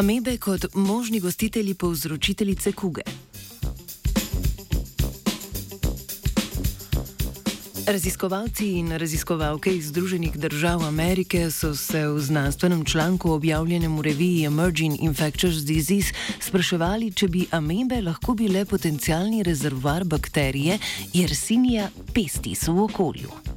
Amebe kot možni gostitelji povzročiteljice kuge. Raziskovalci in raziskovalke iz Združenih držav Amerike so se v znanstvenem članku objavljenem v reviji Emerging Infectious Disease spraševali, če bi amebe lahko bile potencialni rezervoar bakterije Yersinia pestis v okolju.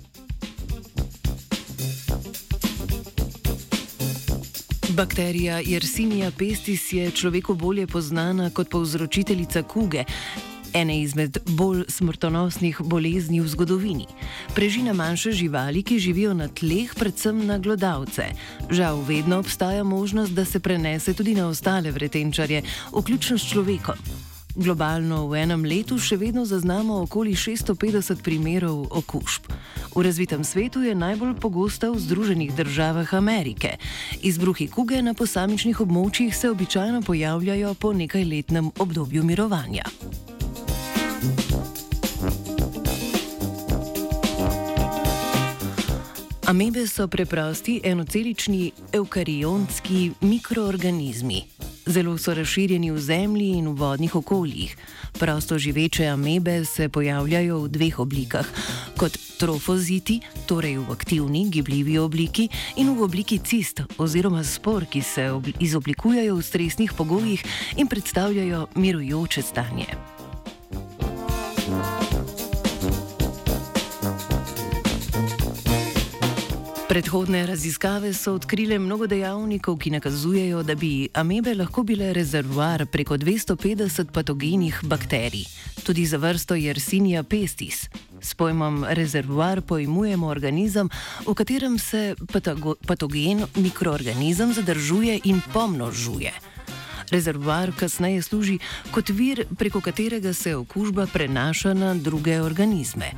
Bakterija Yersinia pestis je človeku bolje poznana kot povzročiteljica kuge, ene izmed bolj smrtonosnih bolezni v zgodovini. Preži na manjše živali, ki živijo na tleh, predvsem na glodavce. Žal, vedno obstaja možnost, da se prenese tudi na ostale vretenčarje, vključno s človekom. Globalno v enem letu še vedno zaznamo okoli 650 primerov okužb. V razvitem svetu je najbolj pogosta v Združenih državah Amerike. Izbruhi kuge na posamičnih območjih se običajno pojavljajo po nekajletnem obdobju mirovanja. Amebe so preprosti enocelični eukarionski mikroorganizmi. Zelo so razširjeni v zemlji in v vodnih okoljih. Prosto živeče amebe se pojavljajo v dveh oblikah: kot trofoziti, torej v aktivni, gibljivi obliki, in v obliki cist oziroma spor, ki se izoblikujejo v stresnih pogojih in predstavljajo mirujoče stanje. Predhodne raziskave so odkrile mnogo dejavnikov, ki nakazujejo, da bi amebe lahko bile rezervoar preko 250 patogenih bakterij, tudi za vrsto Yersinia pestis. S pojmom rezervoar pojmujemo organizem, v katerem se patogen mikroorganizem zadržuje in pomnožuje. Rezervoar kasneje služi kot vir, preko katerega se okužba prenaša na druge organizme.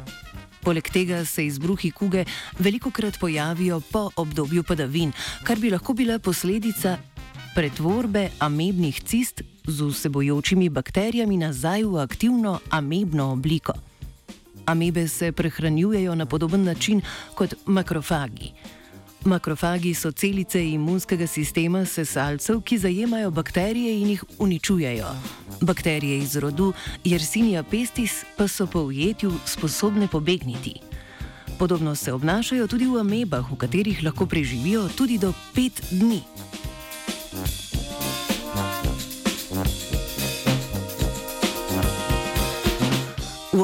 Poleg tega se izbruhi kuge veliko krat pojavijo po obdobju padavin, kar bi lahko bila posledica pretvorbe amebnih cist z vsebojočimi bakterijami nazaj v aktivno amebno obliko. Amebe se prehranjujejo na podoben način kot makrofagi. Makrofagi so celice imunskega sistema sesalcev, ki zajemajo bakterije in jih uničujejo. Bakterije iz rodu Yersinia pestis pa so po ujetju sposobne pobegniti. Podobno se obnašajo tudi v amebah, v katerih lahko preživijo tudi do pet dni.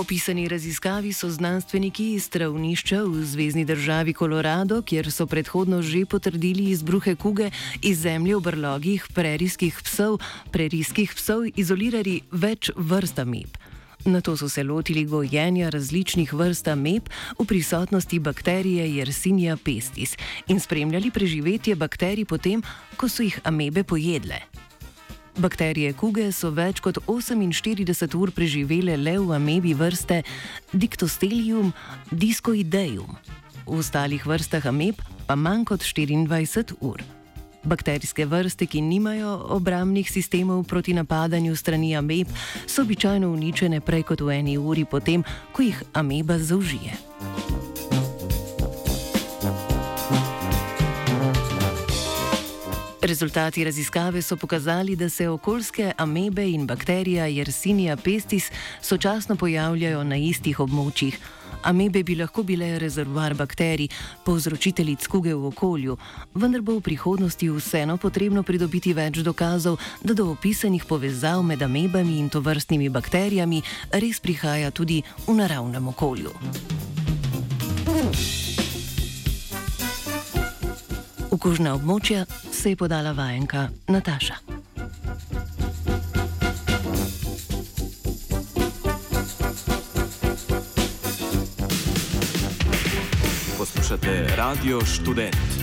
Opisani raziskavi so znanstveniki iz travnišča v zvezdni državi Kolorado, kjer so predhodno že potrdili izbruhe kuge iz zemlje v brlogih prerijskih psov, prerijskih psov izolirali več vrst ameb. Na to so se lotili gojenja različnih vrst ameb v prisotnosti bakterije Yersinia pestis in spremljali preživetje bakterij potem, ko so jih amebe pojedle. Bakterije kuge so več kot 48 ur preživele le v amebi vrste Dictostelium discoideum, v ostalih vrstah ameb pa manj kot 24 ur. Bakterijske vrste, ki nimajo obramnih sistemov proti napadanju strani ameb, so običajno uničene prej kot v eni uri potem, ko jih ameba zaužije. Rezultati raziskave so pokazali, da se okoljske amebe in bakterija Yersinia pestis sočasno pojavljajo na istih območjih. Amebe bi lahko bile rezervoar bakterij, povzročiteljic kuge v okolju, vendar bo v prihodnosti vseeno potrebno pridobiti več dokazov, da do opisanih povezav med amebami in tovrstnimi bakterijami res prihaja tudi v naravnem okolju. V kužna območja se je podala vajenka Nataša. Poslušate Radio Student.